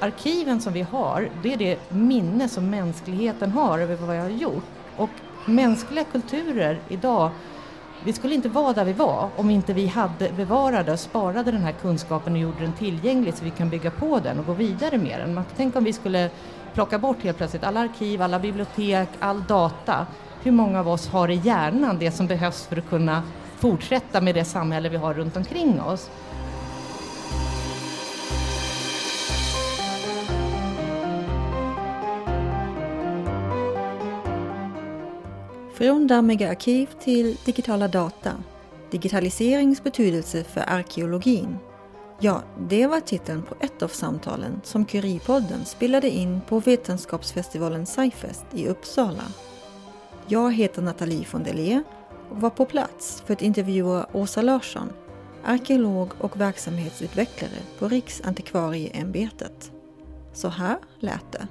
arkiven som vi har, det är det minne som mänskligheten har över vad jag har gjort. Och mänskliga kulturer idag, vi skulle inte vara där vi var om inte vi hade bevarade och sparade den här kunskapen och gjorde den tillgänglig så vi kan bygga på den och gå vidare med den. Man, tänk om vi skulle plocka bort helt plötsligt alla arkiv, alla bibliotek, all data. Hur många av oss har i hjärnan det som behövs för att kunna fortsätta med det samhälle vi har runt omkring oss? Från dammiga arkiv till digitala data. Digitaliserings betydelse för arkeologin. Ja, det var titeln på ett av samtalen som Curie-podden spelade in på Vetenskapsfestivalen Scifest i Uppsala. Jag heter Nathalie von Deler och var på plats för att intervjua Åsa Larsson, arkeolog och verksamhetsutvecklare på Riksantikvarieämbetet. Så här lät det.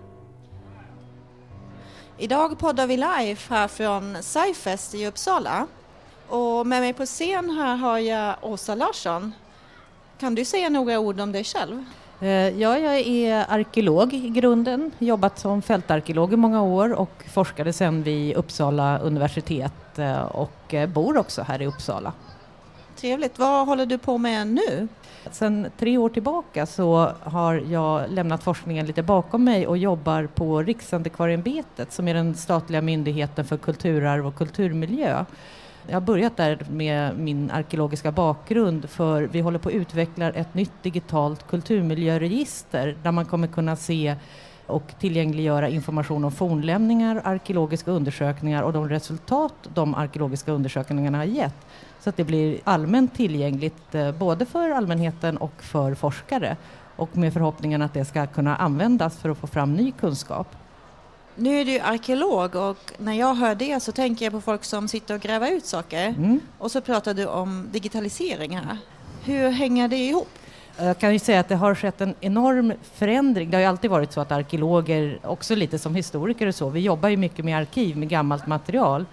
Idag poddar vi live här från Scifest i Uppsala. Och med mig på scen här har jag Åsa Larsson. Kan du säga några ord om dig själv? Eh, ja, jag är arkeolog i grunden, jobbat som fältarkeolog i många år och forskade sedan vid Uppsala universitet eh, och eh, bor också här i Uppsala. Trevligt. Vad håller du på med nu? Sedan tre år tillbaka så har jag lämnat forskningen lite bakom mig och jobbar på Riksantikvarieämbetet som är den statliga myndigheten för kulturarv och kulturmiljö. Jag har börjat där med min arkeologiska bakgrund för vi håller på att utveckla ett nytt digitalt kulturmiljöregister där man kommer kunna se och tillgängliggöra information om fornlämningar, arkeologiska undersökningar och de resultat de arkeologiska undersökningarna har gett. Så att det blir allmänt tillgängligt eh, både för allmänheten och för forskare och med förhoppningen att det ska kunna användas för att få fram ny kunskap. Nu är du arkeolog och när jag hör det så tänker jag på folk som sitter och gräver ut saker mm. och så pratar du om digitalisering här. Hur hänger det ihop? Jag kan ju säga att det har skett en enorm förändring. Det har ju alltid varit så att arkeologer, också lite som historiker och så, vi jobbar ju mycket med arkiv, med gammalt material.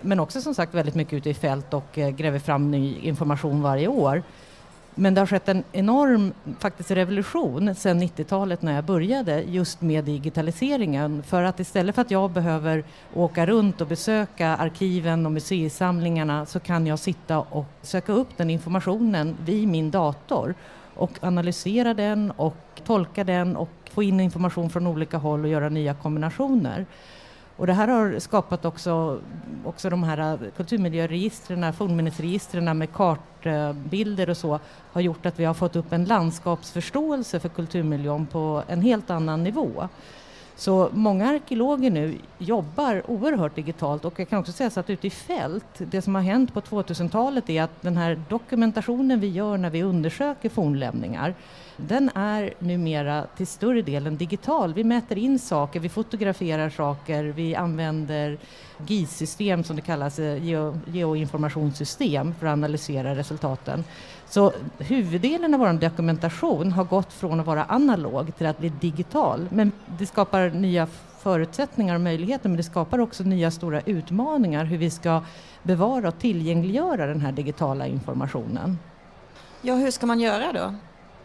Men också som sagt väldigt mycket ute i fält och eh, gräver fram ny information varje år. Men det har skett en enorm faktiskt revolution sedan 90-talet när jag började just med digitaliseringen. För att istället för att jag behöver åka runt och besöka arkiven och museisamlingarna så kan jag sitta och söka upp den informationen vid min dator och analysera den och tolka den och få in information från olika håll och göra nya kombinationer. Och det här har skapat också, också de här kulturmiljöregistren, fornminnesregistren med kartbilder och så, har gjort att vi har fått upp en landskapsförståelse för kulturmiljön på en helt annan nivå. Så många arkeologer nu jobbar oerhört digitalt och jag kan också säga så att ute i fält, det som har hänt på 2000-talet är att den här dokumentationen vi gör när vi undersöker fornlämningar, den är numera till större delen digital. Vi mäter in saker, vi fotograferar saker, vi använder GIS-system som det kallas, eh, geo, geoinformationssystem för att analysera resultaten. Så huvuddelen av vår dokumentation har gått från att vara analog till att bli digital. Men det skapar nya förutsättningar och möjligheter men det skapar också nya stora utmaningar hur vi ska bevara och tillgängliggöra den här digitala informationen. Ja, hur ska man göra då?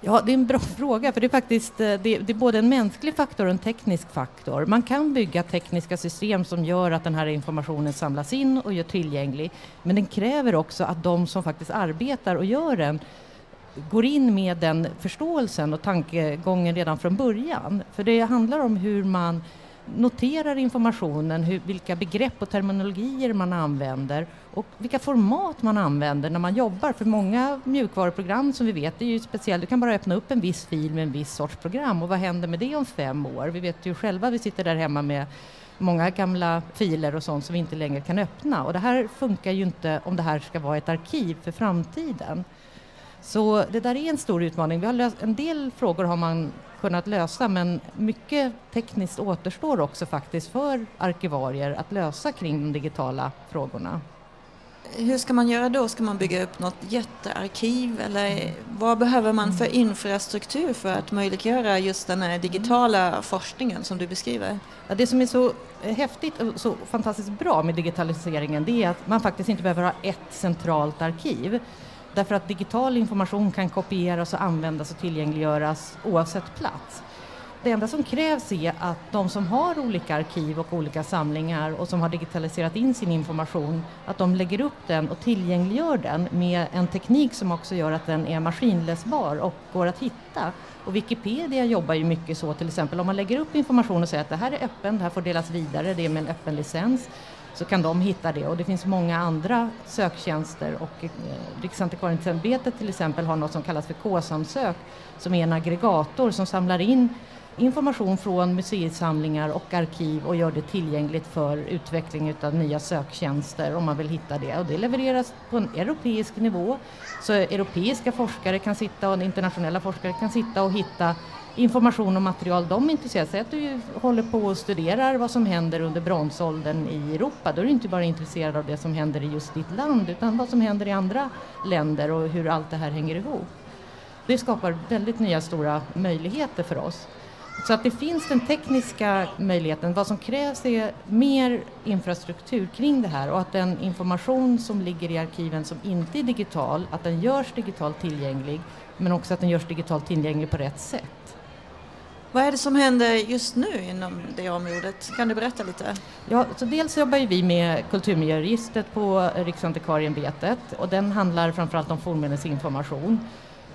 Ja, det är en bra fråga, för det är faktiskt eh, det, det, är både en mänsklig faktor och en teknisk faktor. Man kan bygga tekniska system som gör att den här informationen samlas in och gör tillgänglig, men den kräver också att de som faktiskt arbetar och gör den går in med den förståelsen och tankegången redan från början. För det handlar om hur man noterar informationen, hur, vilka begrepp och terminologier man använder och vilka format man använder när man jobbar. För många mjukvaruprogram som vi vet är ju speciellt. Du kan bara öppna upp en viss fil med en viss sorts program och vad händer med det om fem år? Vi vet ju själva, vi sitter där hemma med många gamla filer och sånt som vi inte längre kan öppna och det här funkar ju inte om det här ska vara ett arkiv för framtiden. Så det där är en stor utmaning. Vi har löst, en del frågor har man kunnat lösa men mycket tekniskt återstår också faktiskt för arkivarier att lösa kring de digitala frågorna. Hur ska man göra då? Ska man bygga upp något jättearkiv eller vad behöver man för infrastruktur för att möjliggöra just den här digitala forskningen som du beskriver? Ja, det som är så häftigt och så fantastiskt bra med digitaliseringen det är att man faktiskt inte behöver ha ett centralt arkiv Därför att digital information kan kopieras och användas och tillgängliggöras oavsett plats. Det enda som krävs är att de som har olika arkiv och olika samlingar och som har digitaliserat in sin information, att de lägger upp den och tillgängliggör den med en teknik som också gör att den är maskinläsbar och går att hitta. Och Wikipedia jobbar ju mycket så till exempel om man lägger upp information och säger att det här är öppen, det här får delas vidare, det är med en öppen licens så kan de hitta det. Och det finns många andra söktjänster. Och eh, Riksantikvarieämbetet till exempel har något som kallas för K-samsök som är en aggregator som samlar in information från museisamlingar och arkiv och gör det tillgängligt för utveckling av nya söktjänster om man vill hitta det. Och det levereras på en europeisk nivå. Så europeiska forskare kan sitta och internationella forskare kan sitta och hitta information och material de är intresserade av. att du håller på och studerar vad som händer under bronsåldern i Europa. Då är du inte bara intresserad av det som händer i just ditt land utan vad som händer i andra länder och hur allt det här hänger ihop. Det skapar väldigt nya stora möjligheter för oss. Så att det finns den tekniska möjligheten. Vad som krävs är mer infrastruktur kring det här och att den information som ligger i arkiven som inte är digital, att den görs digitalt tillgänglig men också att den görs digitalt tillgänglig på rätt sätt. Vad är det som händer just nu inom det området? Kan du berätta lite? Ja, så dels jobbar vi med kulturmiljöregistret på Riksantikvarieämbetet och den handlar framförallt om fornminnesinformation.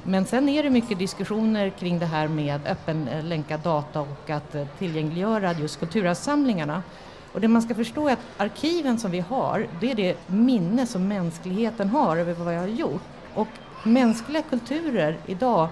Men sen är det mycket diskussioner kring det här med öppen eh, länkad data och att eh, tillgängliggöra just kulturarvssamlingarna. Och det man ska förstå är att arkiven som vi har, det är det minne som mänskligheten har över vad vi har gjort. Och mänskliga kulturer idag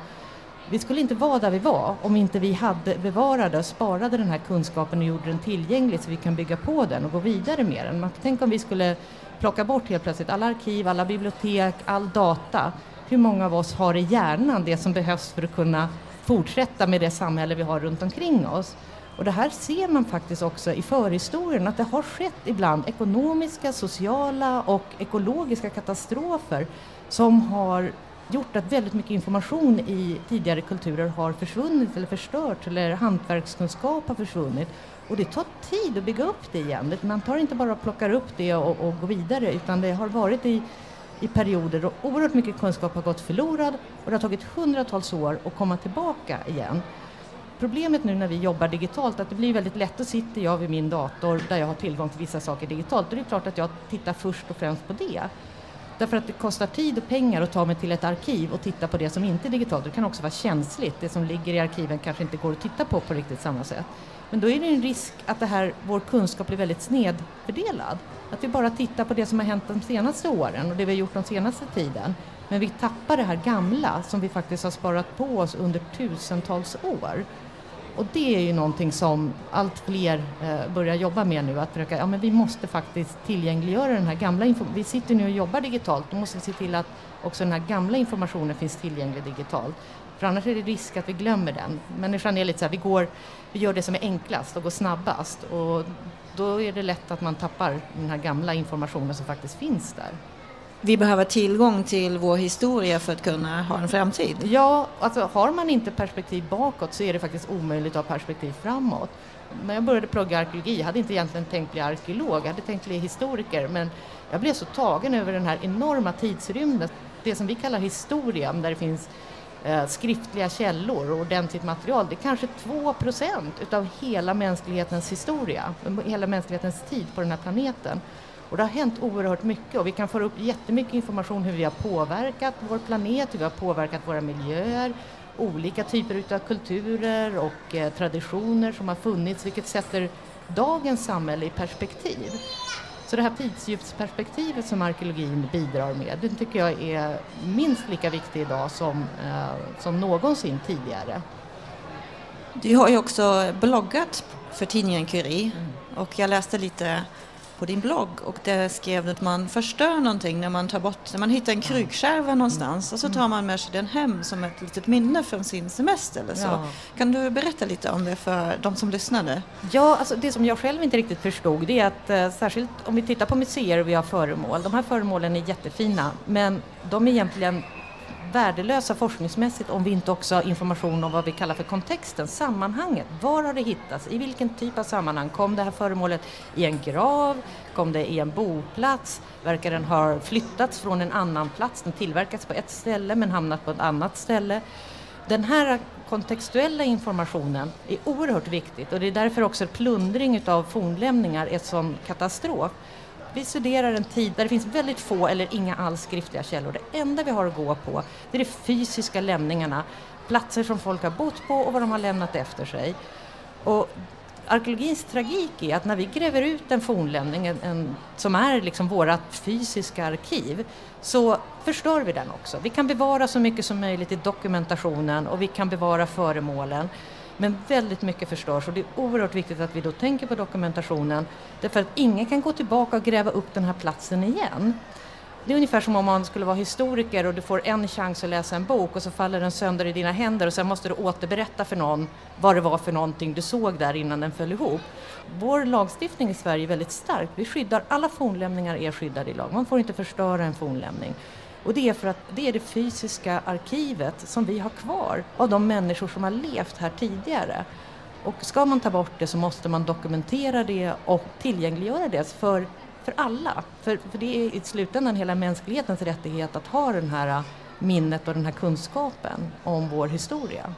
vi skulle inte vara där vi var om inte vi hade bevarade och sparade den här kunskapen och gjorde den tillgänglig så vi kan bygga på den och gå vidare med den. Man, tänk om vi skulle plocka bort helt plötsligt alla arkiv, alla bibliotek, all data. Hur många av oss har i hjärnan det som behövs för att kunna fortsätta med det samhälle vi har runt omkring oss? Och det här ser man faktiskt också i förhistorien, att det har skett ibland ekonomiska, sociala och ekologiska katastrofer som har gjort att väldigt mycket information i tidigare kulturer har försvunnit eller förstörts eller hantverkskunskap har försvunnit. Och det tar tid att bygga upp det igen. Man tar inte bara och plockar upp det och, och går vidare utan det har varit i, i perioder då oerhört mycket kunskap har gått förlorad och det har tagit hundratals år att komma tillbaka igen. Problemet nu när vi jobbar digitalt är att det blir väldigt lätt, då sitter jag vid min dator där jag har tillgång till vissa saker digitalt och det är klart att jag tittar först och främst på det. Därför att det kostar tid och pengar att ta mig till ett arkiv och titta på det som inte är digitalt. Det kan också vara känsligt. Det som ligger i arkiven kanske inte går att titta på på riktigt samma sätt. Men då är det en risk att det här, vår kunskap blir väldigt snedfördelad. Att vi bara tittar på det som har hänt de senaste åren och det vi har gjort den senaste tiden. Men vi tappar det här gamla som vi faktiskt har sparat på oss under tusentals år. Och det är ju någonting som allt fler eh, börjar jobba med nu, att försöka, ja men vi måste faktiskt tillgängliggöra den här gamla informationen. Vi sitter nu och jobbar digitalt, då måste vi se till att också den här gamla informationen finns tillgänglig digitalt. För annars är det risk att vi glömmer den. Människan är lite så här, vi, går, vi gör det som är enklast och går snabbast och då är det lätt att man tappar den här gamla informationen som faktiskt finns där vi behöver tillgång till vår historia för att kunna ha en framtid. Ja, alltså har man inte perspektiv bakåt så är det faktiskt omöjligt att ha perspektiv framåt. När jag började plugga arkeologi, jag hade inte egentligen tänkt bli arkeolog, jag hade tänkt bli historiker, men jag blev så tagen över den här enorma tidsrymden, det som vi kallar historia, där det finns eh, skriftliga källor och ordentligt material, det är kanske 2 procent utav hela mänsklighetens historia, hela mänsklighetens tid på den här planeten. Och det har hänt oerhört mycket och vi kan få upp jättemycket information hur vi har påverkat vår planet, hur vi har påverkat våra miljöer, olika typer av kulturer och eh, traditioner som har funnits, vilket sätter dagens samhälle i perspektiv. Så det här tidsdjupsperspektivet som arkeologin bidrar med, det tycker jag är minst lika viktigt idag som, eh, som någonsin tidigare. Du har ju också bloggat för tidningen Curie mm. och jag läste lite på din blogg och där skrev du att man förstör någonting när man tar bort, när man hittar en krukskärva någonstans och så tar man med sig den hem som ett litet minne från sin semester eller så. Ja. Kan du berätta lite om det för de som lyssnade? Ja, alltså det som jag själv inte riktigt förstod det är att eh, särskilt om vi tittar på museer och vi har föremål, de här föremålen är jättefina men de är egentligen värdelösa forskningsmässigt om vi inte också har information om vad vi kallar för kontexten, sammanhanget. Var har det hittats? I vilken typ av sammanhang? Kom det här föremålet i en grav? Kom det i en boplats? Verkar den ha flyttats från en annan plats? Den tillverkats på ett ställe men hamnat på ett annat ställe? Den här kontextuella informationen är oerhört viktigt och det är därför också plundring av fornlämningar är en sån katastrof. Vi studerar en tid där det finns väldigt få eller inga alls skriftliga källor. Det enda vi har att gå på det är de fysiska lämningarna, platser som folk har bott på och vad de har lämnat efter sig. Och arkeologins tragik är att när vi gräver ut en fornlämning, en, en, som är liksom vårt fysiska arkiv, så förstör vi den också. Vi kan bevara så mycket som möjligt i dokumentationen och vi kan bevara föremålen. Men väldigt mycket förstörs och det är oerhört viktigt att vi då tänker på dokumentationen därför att ingen kan gå tillbaka och gräva upp den här platsen igen. Det är ungefär som om man skulle vara historiker och du får en chans att läsa en bok och så faller den sönder i dina händer och sen måste du återberätta för någon vad det var för någonting du såg där innan den föll ihop. Vår lagstiftning i Sverige är väldigt stark. Vi skyddar, alla fornlämningar är skyddade i lag. Man får inte förstöra en fornlämning. Och det är för att det är det fysiska arkivet som vi har kvar av de människor som har levt här tidigare. Och ska man ta bort det så måste man dokumentera det och tillgängliggöra det för för alla. För, för det är i slutändan hela mänsklighetens rättighet att ha den här minnet och den här kunskapen om vår historia.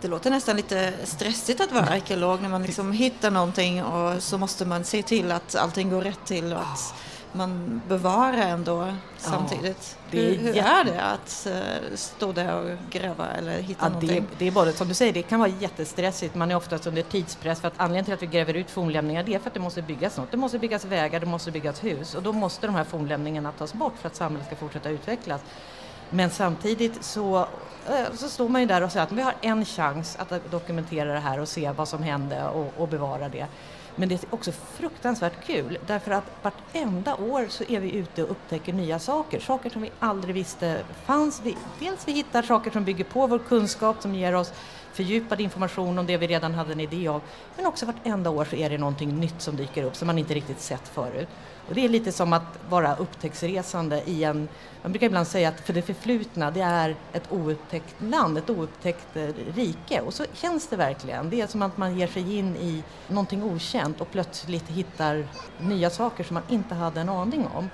Det låter nästan lite stressigt att vara arkeolog när man liksom hittar någonting och så måste man se till att allting går rätt till och att man bevarar ändå samtidigt. Ja, hur, hur är det att uh, stå där och gräva eller hitta ja, någonting? Det, det, är både, som du säger, det kan vara jättestressigt. Man är oftast under tidspress för att anledningen till att vi gräver ut fornlämningar det är för att det måste byggas något. Det måste byggas vägar, det måste byggas hus och då måste de här fornlämningarna tas bort för att samhället ska fortsätta utvecklas. Men samtidigt så, eh, så står man ju där och säger att vi har en chans att dokumentera det här och se vad som hände och, och bevara det. Men det är också fruktansvärt kul därför att vartenda år så är vi ute och upptäcker nya saker, saker som vi aldrig visste fanns. Vi, dels vi hittar saker som bygger på vår kunskap som ger oss fördjupad information om det vi redan hade en idé av. Men också vartenda år så är det någonting nytt som dyker upp som man inte riktigt sett förut. Och det är lite som att vara upptäcktsresande i en, man brukar ibland säga att för det förflutna det är ett oupptäckt land, ett oupptäckt eh, rike och så känns det verkligen. Det är som att man ger sig in i någonting okänt och plötsligt hittar nya saker som man inte hade en aning om.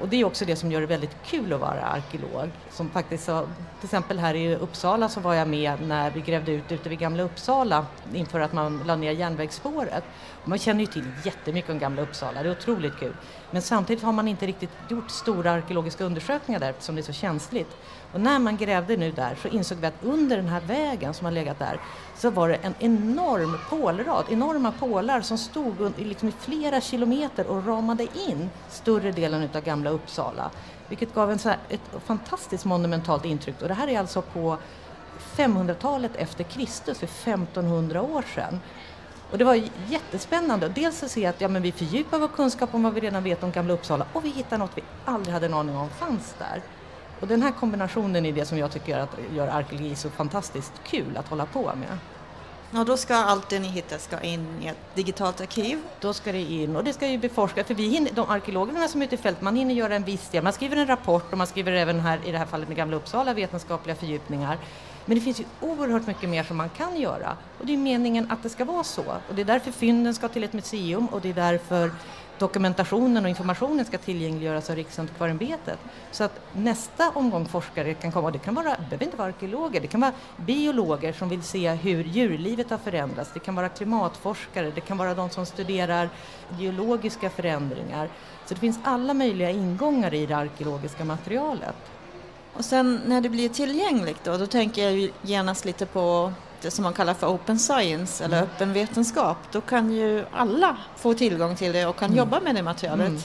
Och det är också det som gör det väldigt kul att vara arkeolog. Som faktiskt till exempel här i Uppsala så var jag med när vi grävde ut ute vid Gamla Uppsala inför att man la ner järnvägsspåret. Man känner ju till jättemycket om Gamla Uppsala, det är otroligt kul. Men samtidigt har man inte riktigt gjort stora arkeologiska undersökningar där eftersom det är så känsligt. Och när man grävde nu där så insåg vi att under den här vägen som har legat där så var det en enorm pålrad, enorma pålar som stod liksom i flera kilometer och ramade in större delen av Gamla Uppsala. Vilket gav en så här, ett fantastiskt monumentalt intryck. Och det här är alltså på 500-talet efter Kristus, för 1500 år sedan. Och det var jättespännande. Dels att se att ja, men vi fördjupar vår kunskap om vad vi redan vet om Gamla Uppsala och vi hittar något vi aldrig hade en aning om fanns där. Och den här kombinationen är det som jag tycker att gör arkeologi så fantastiskt kul att hålla på med. Och då ska allt det ni hittar ska in i ett digitalt arkiv? Då ska det in och det ska ju beforskas, för vi hinner, de arkeologerna som är ute i fält, man hinner göra en viss del, man skriver en rapport och man skriver även här i det här fallet med Gamla Uppsala vetenskapliga fördjupningar. Men det finns ju oerhört mycket mer som man kan göra och det är meningen att det ska vara så och det är därför fynden ska till ett museum och det är därför dokumentationen och informationen ska tillgängliggöras av Riksantikvarieämbetet. Så att nästa omgång forskare kan komma, och det kan vara, det behöver inte vara arkeologer, det kan vara biologer som vill se hur djurlivet har förändrats, det kan vara klimatforskare, det kan vara de som studerar geologiska förändringar. Så det finns alla möjliga ingångar i det arkeologiska materialet. Och sen när det blir tillgängligt då, då tänker jag genast lite på som man kallar för open science eller mm. öppen vetenskap. Då kan ju alla få tillgång till det och kan mm. jobba med det materialet. Mm.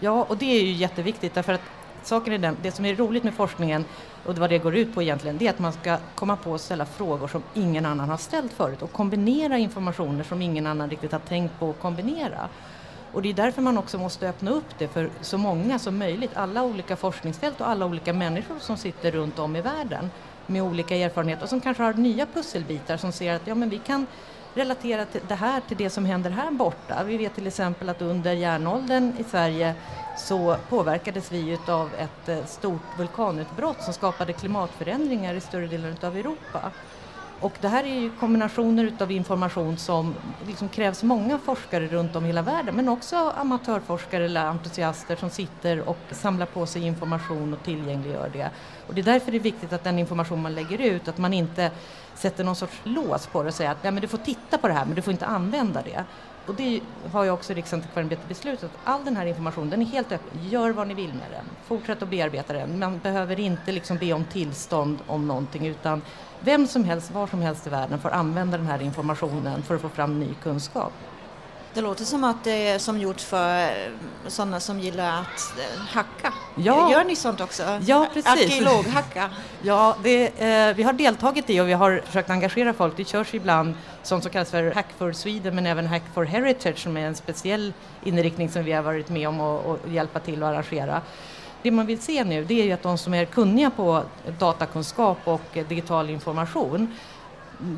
Ja, och det är ju jätteviktigt därför att saken är den, det som är roligt med forskningen och vad det går ut på egentligen, det är att man ska komma på att ställa frågor som ingen annan har ställt förut och kombinera informationer som ingen annan riktigt har tänkt på att kombinera. Och det är därför man också måste öppna upp det för så många som möjligt, alla olika forskningsfält och alla olika människor som sitter runt om i världen med olika erfarenheter och som kanske har nya pusselbitar som ser att ja, men vi kan relatera det här till det som händer här borta. Vi vet till exempel att under järnåldern i Sverige så påverkades vi av ett eh, stort vulkanutbrott som skapade klimatförändringar i större delen av Europa. Och det här är ju kombinationer utav information som liksom krävs många forskare runt om i hela världen men också amatörforskare eller entusiaster som sitter och samlar på sig information och tillgängliggör det. Och det är därför det är viktigt att den information man lägger ut, att man inte sätter någon sorts lås på det och säger att ja, men du får titta på det här men du får inte använda det. Och det har ju också Riksantikvarieämbetet beslutat. All den här informationen den är helt öppen. Gör vad ni vill med den. Fortsätt att bearbeta den. Man behöver inte liksom be om tillstånd om någonting utan vem som helst, var som helst i världen får använda den här informationen för att få fram ny kunskap. Det låter som att det är som gjort för sådana som gillar att eh, hacka. Ja. Gör ni sånt också? Ja, precis. Arkeologhacka? Ja, det, eh, vi har deltagit i och vi har försökt engagera folk. Det körs ibland sånt som kallas för Hack for Sweden men även Hack for Heritage som är en speciell inriktning som vi har varit med om att hjälpa till att arrangera. Det man vill se nu det är ju att de som är kunniga på datakunskap och digital information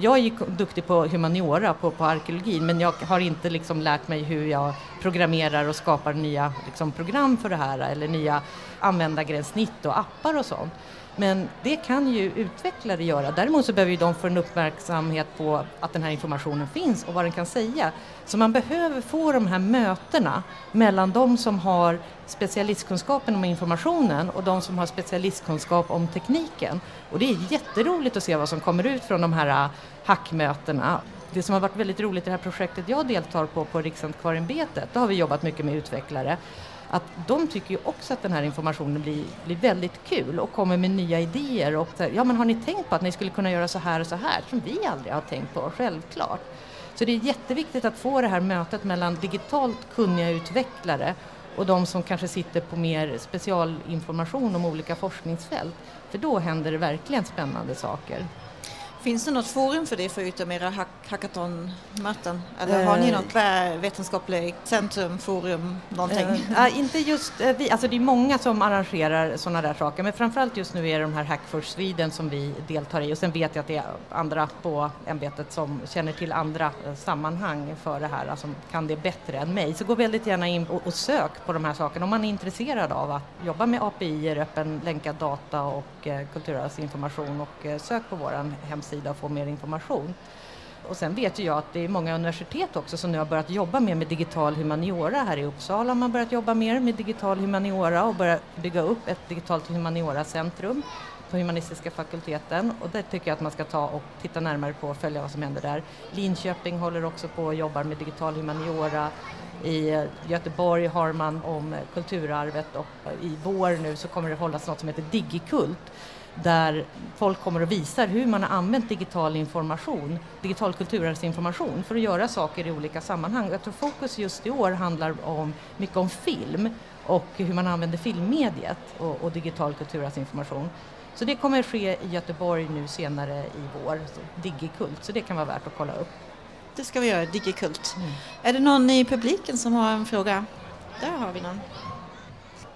jag är duktig på humaniora, på, på arkeologin, men jag har inte liksom lärt mig hur jag programmerar och skapar nya liksom, program för det här eller nya användargränssnitt och appar och sånt. Men det kan ju utvecklare göra. Däremot så behöver ju de få en uppmärksamhet på att den här informationen finns och vad den kan säga. Så man behöver få de här mötena mellan de som har specialistkunskapen om informationen och de som har specialistkunskap om tekniken. Och det är jätteroligt att se vad som kommer ut från de här äh, hackmötena. Det som har varit väldigt roligt i det här projektet jag deltar på, på Riksantikvarieämbetet, då har vi jobbat mycket med utvecklare att de tycker ju också att den här informationen blir, blir väldigt kul och kommer med nya idéer. Och ja, men har ni tänkt på att ni skulle kunna göra så här och så här som vi aldrig har tänkt på, självklart. Så det är jätteviktigt att få det här mötet mellan digitalt kunniga utvecklare och de som kanske sitter på mer specialinformation om olika forskningsfält. För då händer det verkligen spännande saker. Finns det något forum för det förutom era hack hackathonmöten? Eller har ni eh. något vetenskapligt centrum, forum, någonting? Äh, inte just äh, vi, alltså det är många som arrangerar sådana där saker men framförallt just nu är det de här Hack for Sweden som vi deltar i och sen vet jag att det är andra på ämbetet som känner till andra sammanhang för det här, alltså kan det bättre än mig. Så gå väldigt gärna in och, och sök på de här sakerna om man är intresserad av att jobba med API, öppen länkad data och äh, kulturarvsinformation och sök på vår hemsida hemsida och få mer information. Och sen vet ju jag att det är många universitet också som nu har börjat jobba mer med digital humaniora. Här i Uppsala har man börjat jobba mer med digital humaniora och börjat bygga upp ett digitalt humaniora-centrum på humanistiska fakulteten och det tycker jag att man ska ta och titta närmare på och följa vad som händer där. Linköping håller också på och jobbar med digital humaniora. I Göteborg har man om kulturarvet och i vår nu så kommer det hållas något som heter Digikult där folk kommer och visar hur man har använt digital information, digital kulturarvsinformation för att göra saker i olika sammanhang. Jag tror fokus just i år handlar om, mycket om film och hur man använder filmmediet och, och digital kulturarvsinformation. Så det kommer att ske i Göteborg nu senare i vår, Digikult, så det kan vara värt att kolla upp. Det ska vi göra, Digikult. Mm. Är det någon i publiken som har en fråga? Där har vi någon.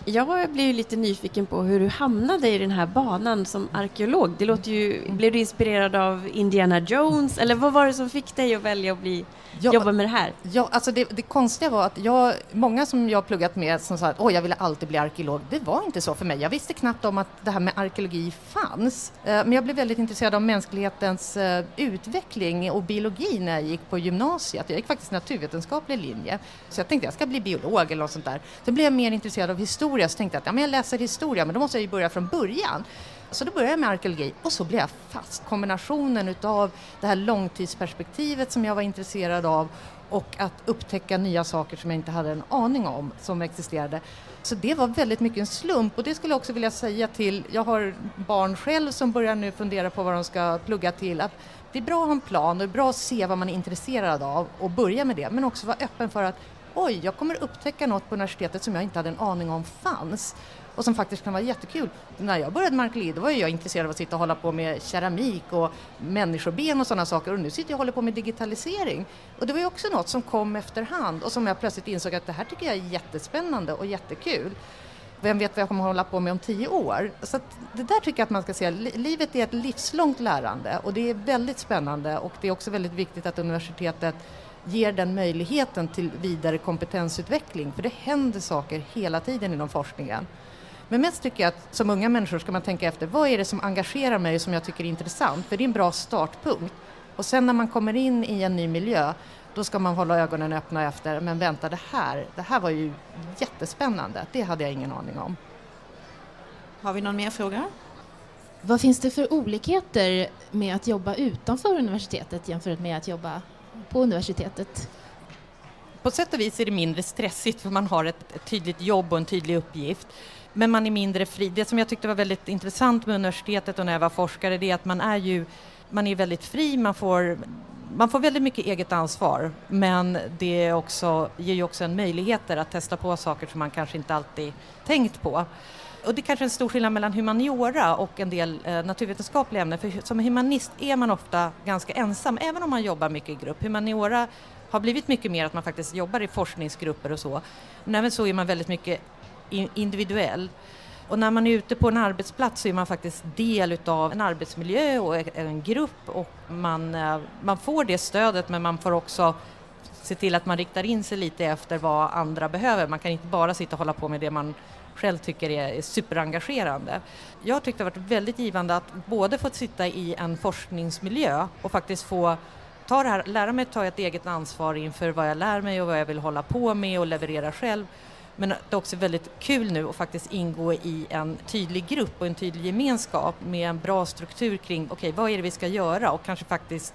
Jag blir lite nyfiken på hur du hamnade i den här banan som arkeolog. Det låter ju, blev du inspirerad av Indiana Jones eller vad var det som fick dig att välja att bli ja, jobba med det här? Ja, alltså det, det, konstiga var att jag, många som jag pluggat med som sa att oh, jag ville alltid bli arkeolog. Det var inte så för mig. Jag visste knappt om att det här med arkeologi fanns. Eh, men jag blev väldigt intresserad av mänsklighetens eh, utveckling och biologi när jag gick på gymnasiet. Jag gick faktiskt naturvetenskaplig linje. Så jag tänkte jag ska bli biolog eller något sånt där. Så blev jag mer intresserad av historia så tänkte jag att ja, men jag läser historia men då måste jag ju börja från början. Så då började jag med arkeologi och så blev jag fast. Kombinationen utav det här långtidsperspektivet som jag var intresserad av och att upptäcka nya saker som jag inte hade en aning om som existerade. Så det var väldigt mycket en slump och det skulle jag också vilja säga till, jag har barn själv som börjar nu fundera på vad de ska plugga till, att det är bra att ha en plan och det är bra att se vad man är intresserad av och börja med det, men också vara öppen för att oj, jag kommer upptäcka något på universitetet som jag inte hade en aning om fanns och som faktiskt kan vara jättekul. När jag började med arkeologi då var jag intresserad av att sitta och hålla på med keramik och människoben och sådana saker och nu sitter jag och håller på med digitalisering. Och det var ju också något som kom efterhand och som jag plötsligt insåg att det här tycker jag är jättespännande och jättekul. Vem vet vad jag kommer att hålla på med om tio år? Så det där tycker jag att man ska se. Livet är ett livslångt lärande och det är väldigt spännande och det är också väldigt viktigt att universitetet ger den möjligheten till vidare kompetensutveckling för det händer saker hela tiden inom forskningen. Men mest tycker jag att som unga människor ska man tänka efter vad är det som engagerar mig och som jag tycker är intressant? För det är en bra startpunkt. Och sen när man kommer in i en ny miljö då ska man hålla ögonen öppna efter, men vänta det här, det här var ju jättespännande, det hade jag ingen aning om. Har vi någon mer fråga? Vad finns det för olikheter med att jobba utanför universitetet jämfört med att jobba på universitetet? På sätt och vis är det mindre stressigt för man har ett, ett tydligt jobb och en tydlig uppgift. Men man är mindre fri. Det som jag tyckte var väldigt intressant med universitetet och när jag var forskare det är att man är ju man är väldigt fri, man får, man får väldigt mycket eget ansvar men det också, ger ju också en möjligheter att testa på saker som man kanske inte alltid tänkt på. Och det är kanske är en stor skillnad mellan humaniora och en del eh, naturvetenskapliga ämnen. För som humanist är man ofta ganska ensam, även om man jobbar mycket i grupp. Humaniora har blivit mycket mer att man faktiskt jobbar i forskningsgrupper och så. Men även så är man väldigt mycket individuell. Och när man är ute på en arbetsplats så är man faktiskt del utav en arbetsmiljö och e-, en grupp och man, eh, man får det stödet men man får också se till att man riktar in sig lite efter vad andra behöver. Man kan inte bara sitta och hålla på med det man själv tycker är superengagerande. Jag tyckte det varit väldigt givande att både få sitta i en forskningsmiljö och faktiskt få ta det här, lära mig att ta ett eget ansvar inför vad jag lär mig och vad jag vill hålla på med och leverera själv. Men det är också väldigt kul nu att faktiskt ingå i en tydlig grupp och en tydlig gemenskap med en bra struktur kring okej, okay, vad är det vi ska göra och kanske faktiskt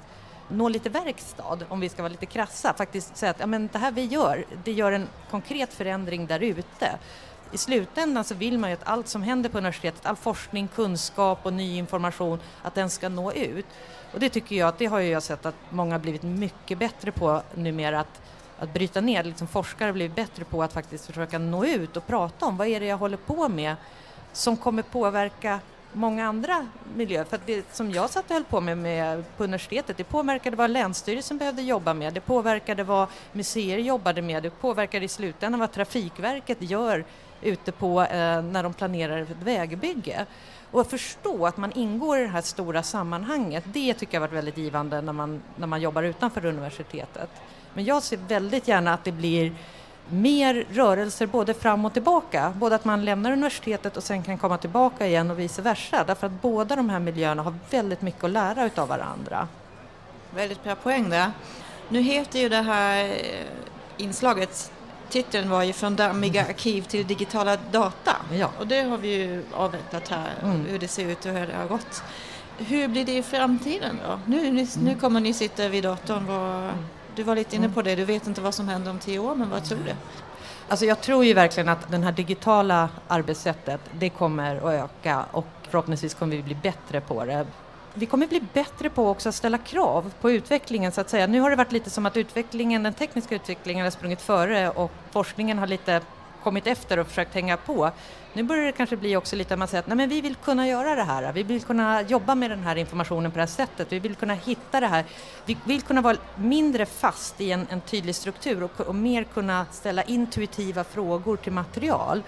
nå lite verkstad, om vi ska vara lite krassa, faktiskt säga att ja, men det här vi gör, det gör en konkret förändring där ute i slutändan så vill man ju att allt som händer på universitetet, all forskning, kunskap och ny information, att den ska nå ut. Och det tycker jag att det har jag sett att många blivit mycket bättre på numera att, att bryta ner, liksom forskare har blivit bättre på att faktiskt försöka nå ut och prata om vad är det jag håller på med som kommer påverka många andra miljöer. För det som jag satt och höll på med, med på universitetet, det påverkade vad Länsstyrelsen behövde jobba med, det påverkade vad museer jobbade med, det påverkade i slutändan vad Trafikverket gör ute på eh, när de planerar ett vägbygge. Och att förstå att man ingår i det här stora sammanhanget, det tycker jag har varit väldigt givande när man, när man jobbar utanför universitetet. Men jag ser väldigt gärna att det blir mer rörelser både fram och tillbaka. Både att man lämnar universitetet och sen kan komma tillbaka igen och vice versa. Därför att båda de här miljöerna har väldigt mycket att lära utav varandra. Väldigt bra poäng där. Nu heter ju det här eh, inslaget titeln var ju Från dammiga arkiv till digitala data. Ja. Och det har vi ju avväntat här, mm. hur det ser ut och hur det har gått. Hur blir det i framtiden då? Nu, nu, mm. nu kommer ni sitta vid datorn. Vad, mm. du var lite inne mm. på det, du vet inte vad som händer om tio år, men vad tror du? Alltså jag tror ju verkligen att det här digitala arbetssättet, det kommer att öka och förhoppningsvis kommer vi bli bättre på det vi kommer bli bättre på också att ställa krav på utvecklingen så att säga. Nu har det varit lite som att utvecklingen, den tekniska utvecklingen har sprungit före och forskningen har lite kommit efter och försökt hänga på. Nu börjar det kanske bli också lite att man säger att nej men vi vill kunna göra det här, vi vill kunna jobba med den här informationen på det här sättet, vi vill kunna hitta det här, vi vill kunna vara mindre fast i en, en tydlig struktur och, och mer kunna ställa intuitiva frågor till material.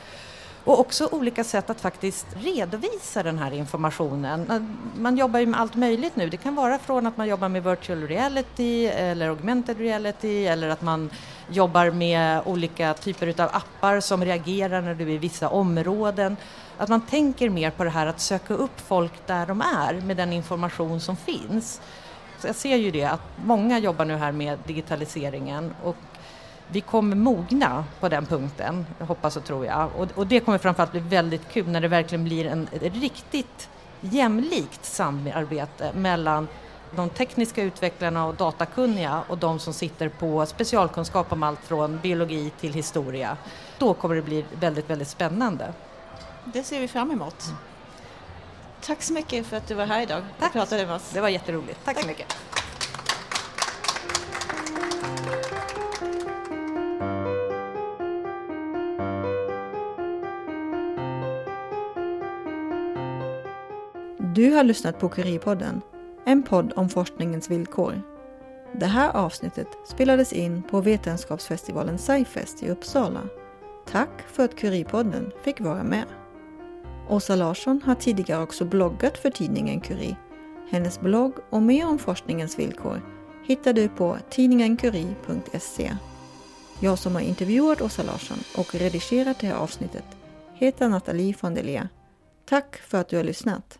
Och också olika sätt att faktiskt redovisa den här informationen. Man jobbar ju med allt möjligt nu. Det kan vara från att man jobbar med virtual reality eller augmented reality eller att man jobbar med olika typer av appar som reagerar när du är i vissa områden. Att man tänker mer på det här att söka upp folk där de är med den information som finns. Så jag ser ju det att många jobbar nu här med digitaliseringen och vi kommer mogna på den punkten, hoppas och tror jag. Och, och det kommer framförallt bli väldigt kul när det verkligen blir en, ett riktigt jämlikt samarbete mellan de tekniska utvecklarna och datakunniga och de som sitter på specialkunskap om allt från biologi till historia. Då kommer det bli väldigt, väldigt spännande. Det ser vi fram emot. Mm. Tack så mycket för att du var här idag och Tack. pratade med oss. Det var jätteroligt. Tack, Tack. så mycket. Du har lyssnat på Curie-podden, en podd om forskningens villkor. Det här avsnittet spelades in på Vetenskapsfestivalen SciFest i Uppsala. Tack för att Curie-podden fick vara med. Åsa Larsson har tidigare också bloggat för tidningen Curie. Hennes blogg och mer om forskningens villkor hittar du på tidningencurie.se. Jag som har intervjuat Åsa Larsson och redigerat det här avsnittet heter Nathalie von der Tack för att du har lyssnat.